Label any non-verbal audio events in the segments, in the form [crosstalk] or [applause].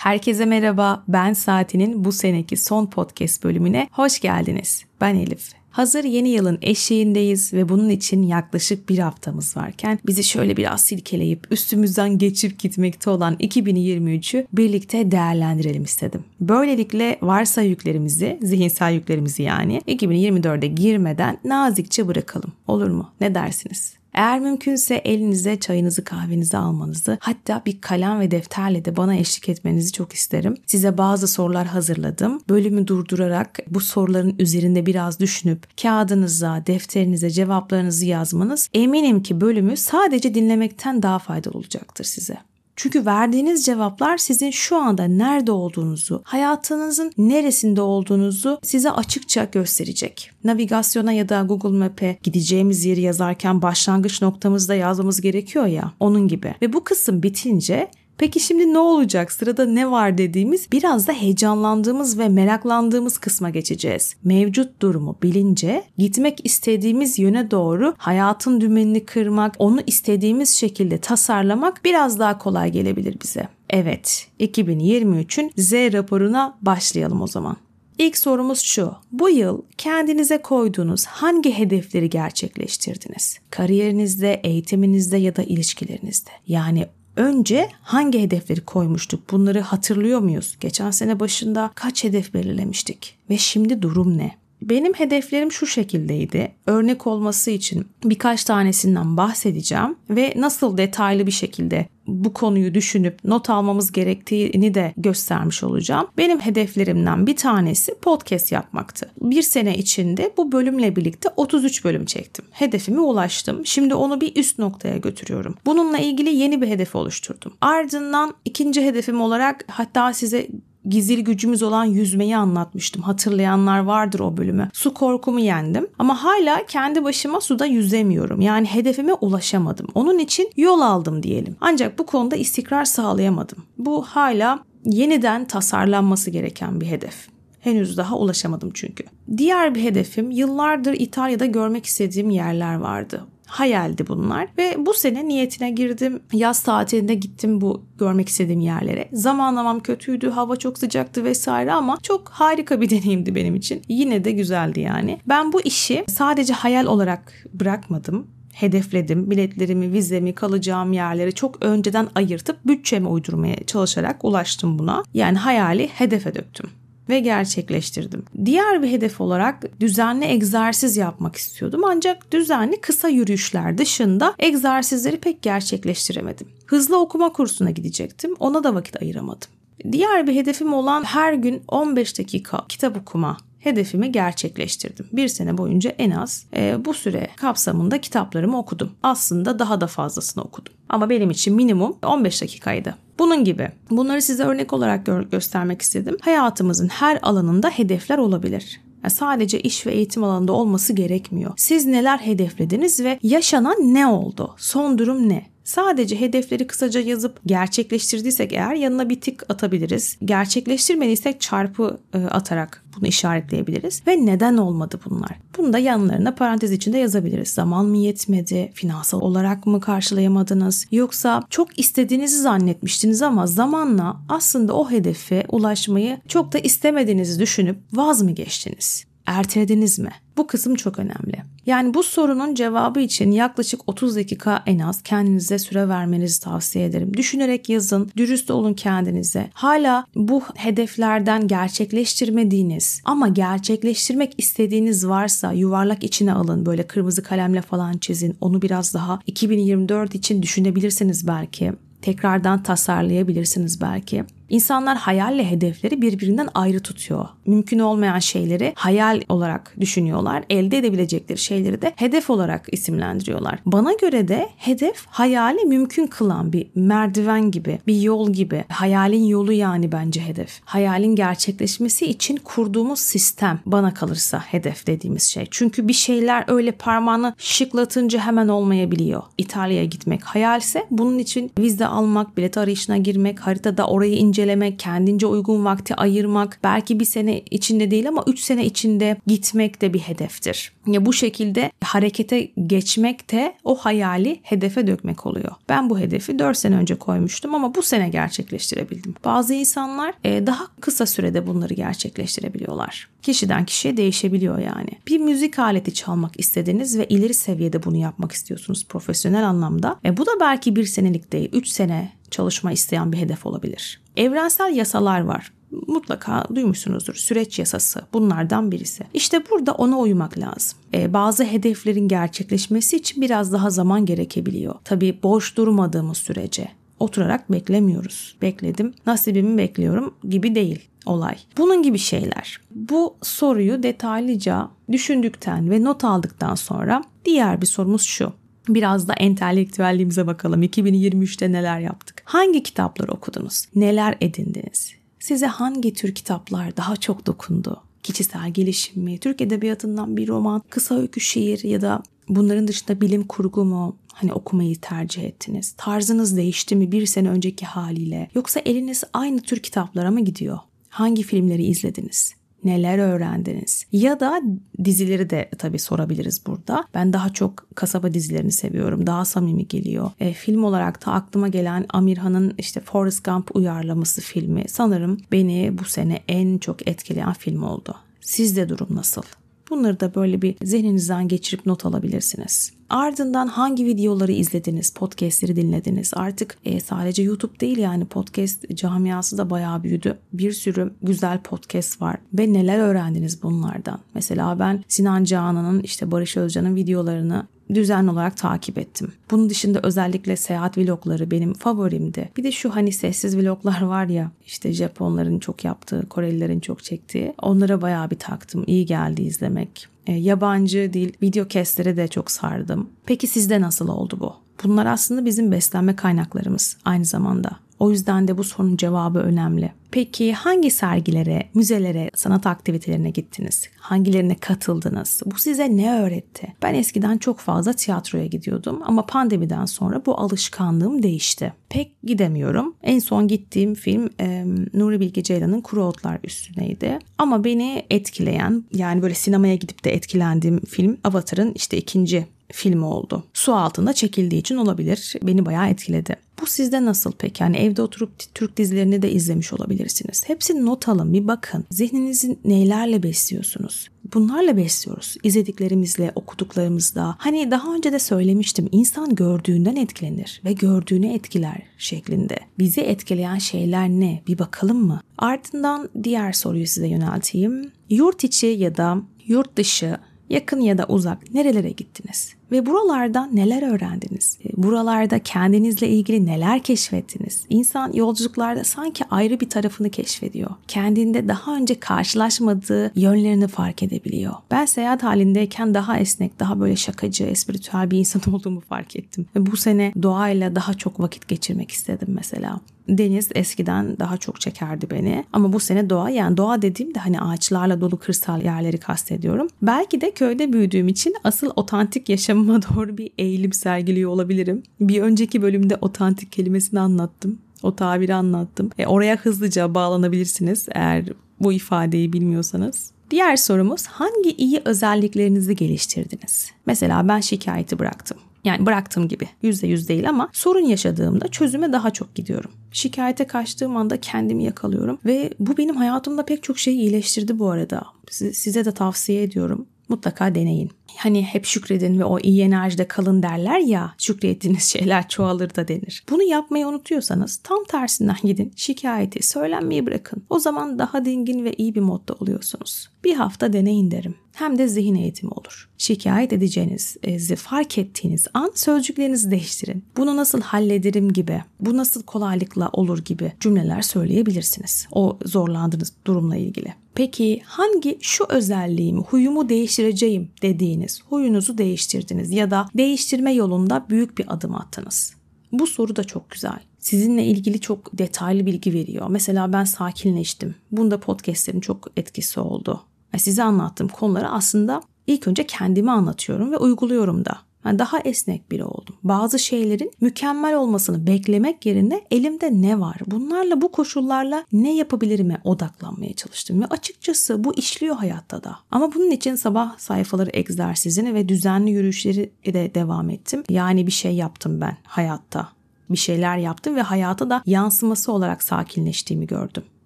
Herkese merhaba. Ben Saati'nin bu seneki son podcast bölümüne hoş geldiniz. Ben Elif. Hazır yeni yılın eşiğindeyiz ve bunun için yaklaşık bir haftamız varken bizi şöyle biraz silkeleyip üstümüzden geçip gitmekte olan 2023'ü birlikte değerlendirelim istedim. Böylelikle varsa yüklerimizi, zihinsel yüklerimizi yani 2024'e girmeden nazikçe bırakalım. Olur mu? Ne dersiniz? Eğer mümkünse elinize çayınızı kahvenizi almanızı hatta bir kalem ve defterle de bana eşlik etmenizi çok isterim. Size bazı sorular hazırladım. Bölümü durdurarak bu soruların üzerinde biraz düşünüp kağıdınıza, defterinize cevaplarınızı yazmanız eminim ki bölümü sadece dinlemekten daha faydalı olacaktır size. Çünkü verdiğiniz cevaplar sizin şu anda nerede olduğunuzu, hayatınızın neresinde olduğunuzu size açıkça gösterecek. Navigasyona ya da Google Map'e gideceğimiz yeri yazarken başlangıç noktamızda yazmamız gerekiyor ya onun gibi. Ve bu kısım bitince Peki şimdi ne olacak? Sırada ne var dediğimiz biraz da heyecanlandığımız ve meraklandığımız kısma geçeceğiz. Mevcut durumu bilince gitmek istediğimiz yöne doğru hayatın dümenini kırmak, onu istediğimiz şekilde tasarlamak biraz daha kolay gelebilir bize. Evet, 2023'ün Z raporuna başlayalım o zaman. İlk sorumuz şu. Bu yıl kendinize koyduğunuz hangi hedefleri gerçekleştirdiniz? Kariyerinizde, eğitiminizde ya da ilişkilerinizde. Yani önce hangi hedefleri koymuştuk? Bunları hatırlıyor muyuz? Geçen sene başında kaç hedef belirlemiştik? Ve şimdi durum ne? Benim hedeflerim şu şekildeydi. Örnek olması için birkaç tanesinden bahsedeceğim ve nasıl detaylı bir şekilde bu konuyu düşünüp not almamız gerektiğini de göstermiş olacağım. Benim hedeflerimden bir tanesi podcast yapmaktı. Bir sene içinde bu bölümle birlikte 33 bölüm çektim. Hedefime ulaştım. Şimdi onu bir üst noktaya götürüyorum. Bununla ilgili yeni bir hedef oluşturdum. Ardından ikinci hedefim olarak hatta size gizli gücümüz olan yüzmeyi anlatmıştım. Hatırlayanlar vardır o bölümü. Su korkumu yendim ama hala kendi başıma suda yüzemiyorum. Yani hedefime ulaşamadım. Onun için yol aldım diyelim. Ancak bu konuda istikrar sağlayamadım. Bu hala yeniden tasarlanması gereken bir hedef. Henüz daha ulaşamadım çünkü. Diğer bir hedefim yıllardır İtalya'da görmek istediğim yerler vardı hayaldi bunlar ve bu sene niyetine girdim. Yaz tatilinde gittim bu görmek istediğim yerlere. Zamanlamam kötüydü, hava çok sıcaktı vesaire ama çok harika bir [laughs] deneyimdi benim için. Yine de güzeldi yani. Ben bu işi sadece hayal olarak bırakmadım hedefledim. Biletlerimi, vizemi, kalacağım yerleri çok önceden ayırtıp bütçeme uydurmaya çalışarak ulaştım buna. Yani hayali hedefe döktüm ve gerçekleştirdim. Diğer bir hedef olarak düzenli egzersiz yapmak istiyordum ancak düzenli kısa yürüyüşler dışında egzersizleri pek gerçekleştiremedim. Hızlı okuma kursuna gidecektim. Ona da vakit ayıramadım. Diğer bir hedefim olan her gün 15 dakika kitap okuma hedefimi gerçekleştirdim. Bir sene boyunca en az e, bu süre kapsamında kitaplarımı okudum. Aslında daha da fazlasını okudum. Ama benim için minimum 15 dakikaydı. Bunun gibi. Bunları size örnek olarak gö- göstermek istedim. Hayatımızın her alanında hedefler olabilir. Yani sadece iş ve eğitim alanında olması gerekmiyor. Siz neler hedeflediniz ve yaşanan ne oldu? Son durum ne? Sadece hedefleri kısaca yazıp gerçekleştirdiysek eğer yanına bir tık atabiliriz. Gerçekleştirmediysek çarpı e, atarak bunu işaretleyebiliriz. Ve neden olmadı bunlar? Bunu da yanlarına parantez içinde yazabiliriz. Zaman mı yetmedi? Finansal olarak mı karşılayamadınız? Yoksa çok istediğinizi zannetmiştiniz ama zamanla aslında o hedefe ulaşmayı çok da istemediğinizi düşünüp vaz mı geçtiniz? Ertelediniz mi? Bu kısım çok önemli. Yani bu sorunun cevabı için yaklaşık 30 dakika en az kendinize süre vermenizi tavsiye ederim. Düşünerek yazın, dürüst olun kendinize. Hala bu hedeflerden gerçekleştirmediğiniz ama gerçekleştirmek istediğiniz varsa yuvarlak içine alın. Böyle kırmızı kalemle falan çizin. Onu biraz daha 2024 için düşünebilirsiniz belki tekrardan tasarlayabilirsiniz belki. İnsanlar hayalle hedefleri birbirinden ayrı tutuyor. Mümkün olmayan şeyleri hayal olarak düşünüyorlar. Elde edebilecekleri şeyleri de hedef olarak isimlendiriyorlar. Bana göre de hedef hayali mümkün kılan bir merdiven gibi, bir yol gibi. Hayalin yolu yani bence hedef. Hayalin gerçekleşmesi için kurduğumuz sistem bana kalırsa hedef dediğimiz şey. Çünkü bir şeyler öyle parmağını şıklatınca hemen olmayabiliyor. İtalya'ya gitmek hayalse bunun için vize almak, bilet arayışına girmek, haritada orayı ince incelemek, kendince uygun vakti ayırmak, belki bir sene içinde değil ama 3 sene içinde gitmek de bir hedeftir. Ya bu şekilde harekete geçmek de o hayali hedefe dökmek oluyor. Ben bu hedefi 4 sene önce koymuştum ama bu sene gerçekleştirebildim. Bazı insanlar e, daha kısa sürede bunları gerçekleştirebiliyorlar. Kişiden kişiye değişebiliyor yani. Bir müzik aleti çalmak istediniz ve ileri seviyede bunu yapmak istiyorsunuz profesyonel anlamda. E bu da belki bir senelik değil, 3 sene çalışma isteyen bir hedef olabilir. Evrensel yasalar var mutlaka duymuşsunuzdur. Süreç yasası bunlardan birisi. İşte burada ona uymak lazım. Ee, bazı hedeflerin gerçekleşmesi için biraz daha zaman gerekebiliyor. Tabii boş durmadığımız sürece oturarak beklemiyoruz. Bekledim, nasibimi bekliyorum gibi değil olay. Bunun gibi şeyler. Bu soruyu detaylıca düşündükten ve not aldıktan sonra diğer bir sorumuz şu. Biraz da entelektüelliğimize bakalım. 2023'te neler yaptık? Hangi kitapları okudunuz? Neler edindiniz? Size hangi tür kitaplar daha çok dokundu? Kişisel gelişim mi? Türk Edebiyatı'ndan bir roman, kısa öykü şiir ya da bunların dışında bilim kurgu mu? Hani okumayı tercih ettiniz. Tarzınız değişti mi bir sene önceki haliyle? Yoksa eliniz aynı tür kitaplara mı gidiyor? Hangi filmleri izlediniz? neler öğrendiniz? Ya da dizileri de tabii sorabiliriz burada. Ben daha çok kasaba dizilerini seviyorum. Daha samimi geliyor. E, film olarak da aklıma gelen Amirhan'ın işte Forrest Gump uyarlaması filmi sanırım beni bu sene en çok etkileyen film oldu. Sizde durum nasıl? Bunları da böyle bir zihninizden geçirip not alabilirsiniz. Ardından hangi videoları izlediniz, podcastleri dinlediniz? Artık e, sadece YouTube değil yani podcast camiası da bayağı büyüdü. Bir sürü güzel podcast var ve neler öğrendiniz bunlardan? Mesela ben Sinan Canan'ın işte Barış Özcan'ın videolarını düzenli olarak takip ettim. Bunun dışında özellikle seyahat vlogları benim favorimdi. Bir de şu hani sessiz vloglar var ya işte Japonların çok yaptığı, Korelilerin çok çektiği. Onlara bayağı bir taktım. İyi geldi izlemek. E, yabancı dil video kestlere de çok sardım. Peki sizde nasıl oldu bu? Bunlar aslında bizim beslenme kaynaklarımız aynı zamanda. O yüzden de bu sorunun cevabı önemli. Peki hangi sergilere, müzelere, sanat aktivitelerine gittiniz? Hangilerine katıldınız? Bu size ne öğretti? Ben eskiden çok fazla tiyatroya gidiyordum ama pandemiden sonra bu alışkanlığım değişti. Pek gidemiyorum. En son gittiğim film e, Nuri Bilge Ceylan'ın Kuru Otlar Üstüneydi. Ama beni etkileyen yani böyle sinemaya gidip de etkilendiğim film Avatar'ın işte ikinci filmi oldu. Su altında çekildiği için olabilir. Beni bayağı etkiledi. Bu sizde nasıl peki? Yani evde oturup Türk dizilerini de izlemiş olabilirsiniz. Hepsini not alın bir bakın. Zihninizi neylerle besliyorsunuz? Bunlarla besliyoruz. İzlediklerimizle, okuduklarımızla. Hani daha önce de söylemiştim. İnsan gördüğünden etkilenir ve gördüğünü etkiler şeklinde. Bizi etkileyen şeyler ne? Bir bakalım mı? Ardından diğer soruyu size yönelteyim. Yurt içi ya da yurt dışı Yakın ya da uzak nerelere gittiniz? Ve buralardan neler öğrendiniz? E, buralarda kendinizle ilgili neler keşfettiniz? İnsan yolculuklarda sanki ayrı bir tarafını keşfediyor. Kendinde daha önce karşılaşmadığı yönlerini fark edebiliyor. Ben seyahat halindeyken daha esnek, daha böyle şakacı, espritüel bir insan [laughs] olduğumu fark ettim. Ve bu sene doğayla daha çok vakit geçirmek istedim mesela. Deniz eskiden daha çok çekerdi beni. Ama bu sene doğa yani doğa dediğimde hani ağaçlarla dolu kırsal yerleri kastediyorum. Belki de köyde büyüdüğüm için asıl otantik yaşamıma [laughs] doğru bir eğilim sergiliyor olabilirim. Bir önceki bölümde otantik kelimesini anlattım. O tabiri anlattım. E, oraya hızlıca bağlanabilirsiniz eğer bu ifadeyi bilmiyorsanız. Diğer sorumuz hangi iyi özelliklerinizi geliştirdiniz? Mesela ben şikayeti bıraktım. Yani bıraktığım gibi yüzde yüz değil ama sorun yaşadığımda çözüme daha çok gidiyorum. Şikayete kaçtığım anda kendimi yakalıyorum ve bu benim hayatımda pek çok şeyi iyileştirdi bu arada. Size de tavsiye ediyorum. Mutlaka deneyin. Hani hep şükredin ve o iyi enerjide kalın derler ya şükrettiğiniz [laughs] şeyler çoğalır da denir. Bunu yapmayı unutuyorsanız tam tersinden gidin şikayeti söylenmeyi bırakın. O zaman daha dingin ve iyi bir modda oluyorsunuz. Bir hafta deneyin derim. Hem de zihin eğitimi olur. Şikayet edeceğinizi fark ettiğiniz an sözcüklerinizi değiştirin. Bunu nasıl hallederim gibi, bu nasıl kolaylıkla olur gibi cümleler söyleyebilirsiniz. O zorlandığınız durumla ilgili. Peki hangi şu özelliğimi, huyumu değiştireceğim dediğiniz huyunuzu değiştirdiniz ya da değiştirme yolunda büyük bir adım attınız? Bu soru da çok güzel. Sizinle ilgili çok detaylı bilgi veriyor. Mesela ben sakinleştim. Bunda podcastlerin çok etkisi oldu. Size anlattığım konuları aslında ilk önce kendime anlatıyorum ve uyguluyorum da. Yani daha esnek biri oldum. Bazı şeylerin mükemmel olmasını beklemek yerine elimde ne var? Bunlarla bu koşullarla ne yapabilirime odaklanmaya çalıştım. Ve açıkçası bu işliyor hayatta da. Ama bunun için sabah sayfaları egzersizini ve düzenli yürüyüşleri de devam ettim. Yani bir şey yaptım ben hayatta. Bir şeyler yaptım ve hayata da yansıması olarak sakinleştiğimi gördüm.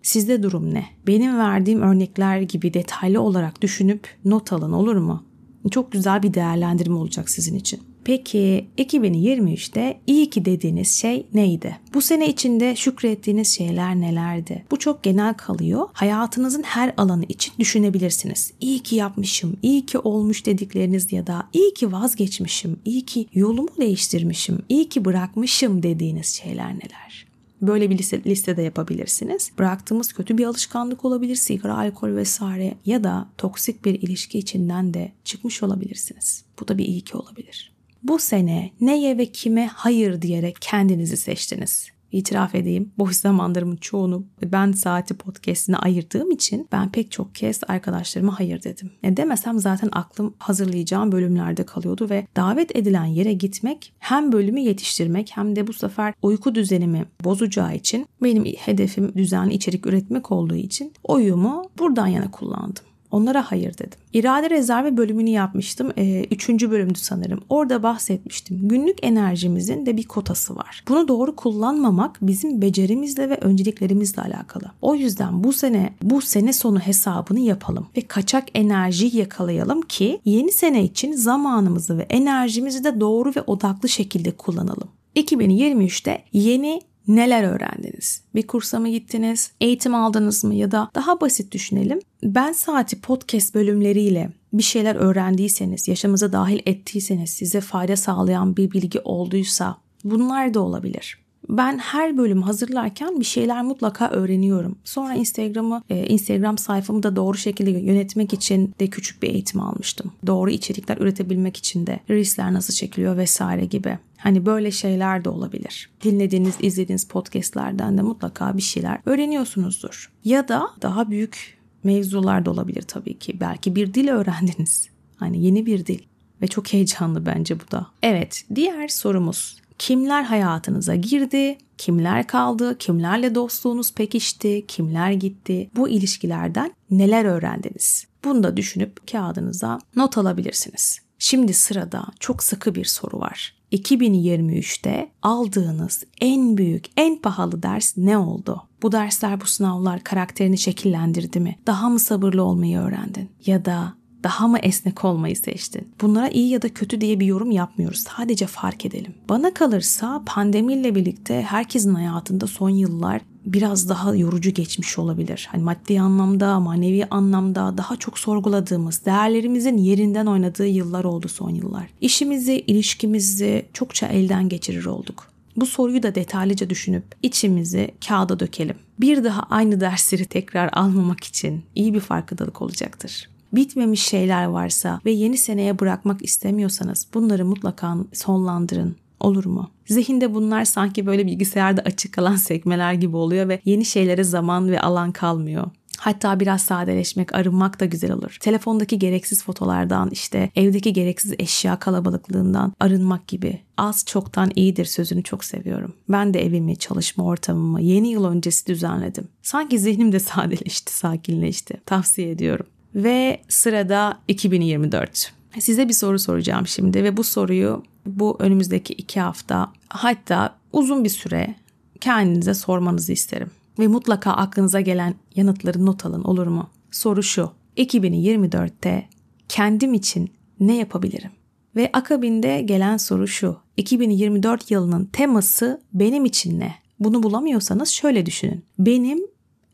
Sizde durum ne? Benim verdiğim örnekler gibi detaylı olarak düşünüp not alın olur mu? Çok güzel bir değerlendirme olacak sizin için. Peki 2023'te iyi ki dediğiniz şey neydi? Bu sene içinde şükrettiğiniz şeyler nelerdi? Bu çok genel kalıyor. Hayatınızın her alanı için düşünebilirsiniz. İyi ki yapmışım, iyi ki olmuş dedikleriniz ya da iyi ki vazgeçmişim, iyi ki yolumu değiştirmişim, iyi ki bırakmışım dediğiniz şeyler neler? Böyle bir liste, liste de yapabilirsiniz. Bıraktığımız kötü bir alışkanlık olabilir, sigara, alkol vesaire ya da toksik bir ilişki içinden de çıkmış olabilirsiniz. Bu da bir iyi ki olabilir. Bu sene neye ve kime hayır diyerek kendinizi seçtiniz. İtiraf edeyim boş zamanlarımın çoğunu ben saati podcastine ayırdığım için ben pek çok kez arkadaşlarıma hayır dedim. Ne demesem zaten aklım hazırlayacağım bölümlerde kalıyordu ve davet edilen yere gitmek hem bölümü yetiştirmek hem de bu sefer uyku düzenimi bozacağı için benim hedefim düzenli içerik üretmek olduğu için oyumu buradan yana kullandım. Onlara hayır dedim. İrade rezervi bölümünü yapmıştım. Ee, üçüncü bölümdü sanırım. Orada bahsetmiştim. Günlük enerjimizin de bir kotası var. Bunu doğru kullanmamak bizim becerimizle ve önceliklerimizle alakalı. O yüzden bu sene bu sene sonu hesabını yapalım ve kaçak enerjiyi yakalayalım ki yeni sene için zamanımızı ve enerjimizi de doğru ve odaklı şekilde kullanalım. 2023'te yeni neler öğrendiniz? Bir kursa mı gittiniz? Eğitim aldınız mı? Ya da daha basit düşünelim. Ben saati podcast bölümleriyle bir şeyler öğrendiyseniz, yaşamınıza dahil ettiyseniz, size fayda sağlayan bir bilgi olduysa bunlar da olabilir. Ben her bölüm hazırlarken bir şeyler mutlaka öğreniyorum. Sonra Instagram'ı, e, Instagram sayfamı da doğru şekilde yönetmek için de küçük bir eğitim almıştım. Doğru içerikler üretebilmek için de reelsler nasıl çekiliyor vesaire gibi. Hani böyle şeyler de olabilir. Dinlediğiniz, izlediğiniz podcastlerden de mutlaka bir şeyler öğreniyorsunuzdur. Ya da daha büyük mevzular da olabilir tabii ki. Belki bir dil öğrendiniz. Hani yeni bir dil ve çok heyecanlı bence bu da. Evet, diğer sorumuz Kimler hayatınıza girdi? Kimler kaldı? Kimlerle dostluğunuz pekişti? Kimler gitti? Bu ilişkilerden neler öğrendiniz? Bunu da düşünüp kağıdınıza not alabilirsiniz. Şimdi sırada çok sıkı bir soru var. 2023'te aldığınız en büyük, en pahalı ders ne oldu? Bu dersler, bu sınavlar karakterini şekillendirdi mi? Daha mı sabırlı olmayı öğrendin? Ya da daha mı esnek olmayı seçtin? Bunlara iyi ya da kötü diye bir yorum yapmıyoruz. Sadece fark edelim. Bana kalırsa pandemiyle birlikte herkesin hayatında son yıllar biraz daha yorucu geçmiş olabilir. Hani maddi anlamda, manevi anlamda daha çok sorguladığımız, değerlerimizin yerinden oynadığı yıllar oldu son yıllar. İşimizi, ilişkimizi çokça elden geçirir olduk. Bu soruyu da detaylıca düşünüp içimizi kağıda dökelim. Bir daha aynı dersleri tekrar almamak için iyi bir farkındalık olacaktır bitmemiş şeyler varsa ve yeni seneye bırakmak istemiyorsanız bunları mutlaka sonlandırın. Olur mu? Zihinde bunlar sanki böyle bilgisayarda açık kalan sekmeler gibi oluyor ve yeni şeylere zaman ve alan kalmıyor. Hatta biraz sadeleşmek, arınmak da güzel olur. Telefondaki gereksiz fotolardan, işte evdeki gereksiz eşya kalabalıklığından arınmak gibi. Az çoktan iyidir sözünü çok seviyorum. Ben de evimi, çalışma ortamımı yeni yıl öncesi düzenledim. Sanki zihnim de sadeleşti, sakinleşti. Tavsiye ediyorum. Ve sırada 2024. Size bir soru soracağım şimdi ve bu soruyu bu önümüzdeki iki hafta hatta uzun bir süre kendinize sormanızı isterim. Ve mutlaka aklınıza gelen yanıtları not alın olur mu? Soru şu. 2024'te kendim için ne yapabilirim? Ve akabinde gelen soru şu. 2024 yılının teması benim için ne? Bunu bulamıyorsanız şöyle düşünün. Benim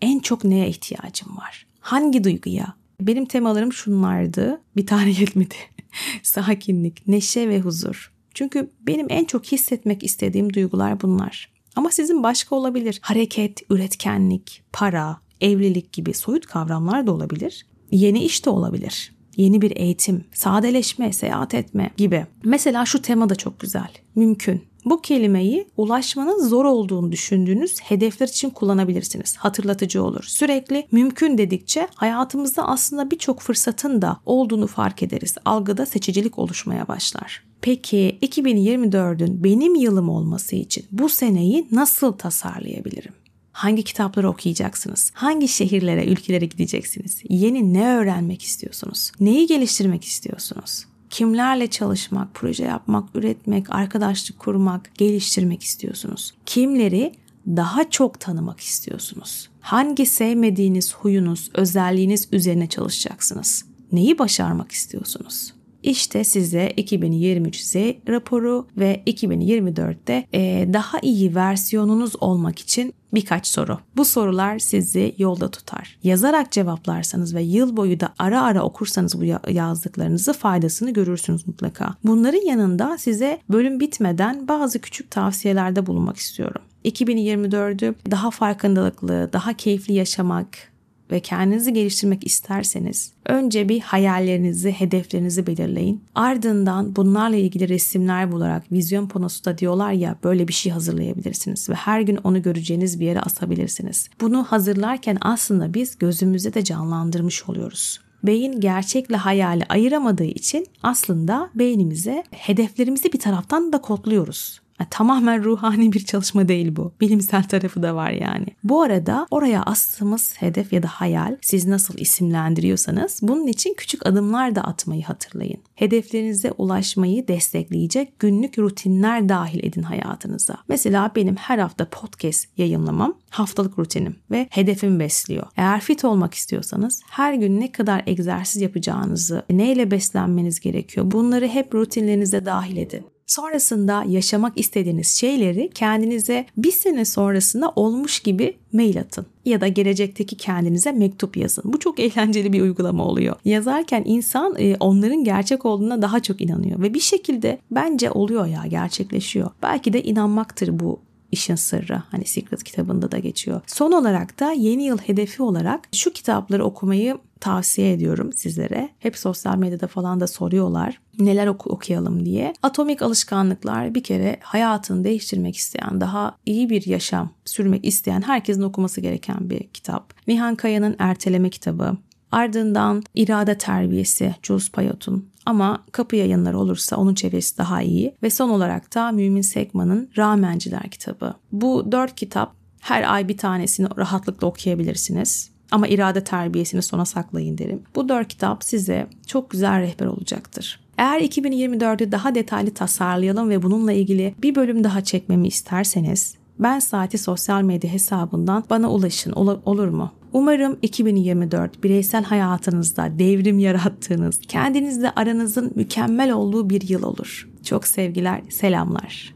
en çok neye ihtiyacım var? Hangi duyguya, benim temalarım şunlardı. Bir tane [laughs] yetmedi. Sakinlik, neşe ve huzur. Çünkü benim en çok hissetmek istediğim duygular bunlar. Ama sizin başka olabilir. Hareket, üretkenlik, para, evlilik gibi soyut kavramlar da olabilir. Yeni iş de olabilir. Yeni bir eğitim, sadeleşme, seyahat etme gibi. Mesela şu tema da çok güzel. Mümkün. Bu kelimeyi ulaşmanın zor olduğunu düşündüğünüz hedefler için kullanabilirsiniz. Hatırlatıcı olur. Sürekli mümkün dedikçe hayatımızda aslında birçok fırsatın da olduğunu fark ederiz. Algıda seçicilik oluşmaya başlar. Peki 2024'ün benim yılım olması için bu seneyi nasıl tasarlayabilirim? Hangi kitapları okuyacaksınız? Hangi şehirlere, ülkelere gideceksiniz? Yeni ne öğrenmek istiyorsunuz? Neyi geliştirmek istiyorsunuz? Kimlerle çalışmak, proje yapmak, üretmek, arkadaşlık kurmak, geliştirmek istiyorsunuz? Kimleri daha çok tanımak istiyorsunuz? Hangi sevmediğiniz huyunuz, özelliğiniz üzerine çalışacaksınız? Neyi başarmak istiyorsunuz? İşte size 2023 Z raporu ve 2024'te e, daha iyi versiyonunuz olmak için birkaç soru. Bu sorular sizi yolda tutar. Yazarak cevaplarsanız ve yıl boyu da ara ara okursanız bu yazdıklarınızı faydasını görürsünüz mutlaka. Bunların yanında size bölüm bitmeden bazı küçük tavsiyelerde bulunmak istiyorum. 2024'ü daha farkındalıklı, daha keyifli yaşamak, ve kendinizi geliştirmek isterseniz önce bir hayallerinizi, hedeflerinizi belirleyin. Ardından bunlarla ilgili resimler bularak vizyon panosu da diyorlar ya böyle bir şey hazırlayabilirsiniz ve her gün onu göreceğiniz bir yere asabilirsiniz. Bunu hazırlarken aslında biz gözümüzde de canlandırmış oluyoruz. Beyin gerçekle hayali ayıramadığı için aslında beynimize hedeflerimizi bir taraftan da kodluyoruz. Yani tamamen ruhani bir çalışma değil bu. Bilimsel tarafı da var yani. Bu arada oraya astığımız hedef ya da hayal siz nasıl isimlendiriyorsanız bunun için küçük adımlar da atmayı hatırlayın. Hedeflerinize ulaşmayı destekleyecek günlük rutinler dahil edin hayatınıza. Mesela benim her hafta podcast yayınlamam haftalık rutinim ve hedefimi besliyor. Eğer fit olmak istiyorsanız her gün ne kadar egzersiz yapacağınızı, neyle beslenmeniz gerekiyor bunları hep rutinlerinize dahil edin. Sonrasında yaşamak istediğiniz şeyleri kendinize bir sene sonrasında olmuş gibi mail atın ya da gelecekteki kendinize mektup yazın. Bu çok [laughs] eğlenceli bir uygulama oluyor. Yazarken insan e, onların gerçek olduğuna daha çok inanıyor ve bir şekilde bence oluyor ya gerçekleşiyor. Belki de inanmaktır bu işin sırrı. Hani Secret kitabında da geçiyor. Son olarak da yeni yıl hedefi olarak şu kitapları okumayı tavsiye ediyorum sizlere. Hep sosyal medyada falan da soruyorlar neler oku okuyalım diye. Atomik alışkanlıklar bir kere hayatını değiştirmek isteyen, daha iyi bir yaşam sürmek isteyen herkesin okuması gereken bir kitap. Nihan Kaya'nın Erteleme kitabı. Ardından İrade Terbiyesi Jules Payot'un ama kapı yayınları olursa onun çevresi daha iyi. Ve son olarak da Mümin Sekman'ın Ramenciler kitabı. Bu dört kitap her ay bir tanesini rahatlıkla okuyabilirsiniz. Ama irade terbiyesini sona saklayın derim. Bu dört kitap size çok güzel rehber olacaktır. Eğer 2024'ü daha detaylı tasarlayalım ve bununla ilgili bir bölüm daha çekmemi isterseniz ben saati sosyal medya hesabından bana ulaşın ol- olur mu? Umarım 2024 bireysel hayatınızda devrim yarattığınız, kendinizle aranızın mükemmel olduğu bir yıl olur. Çok sevgiler, selamlar.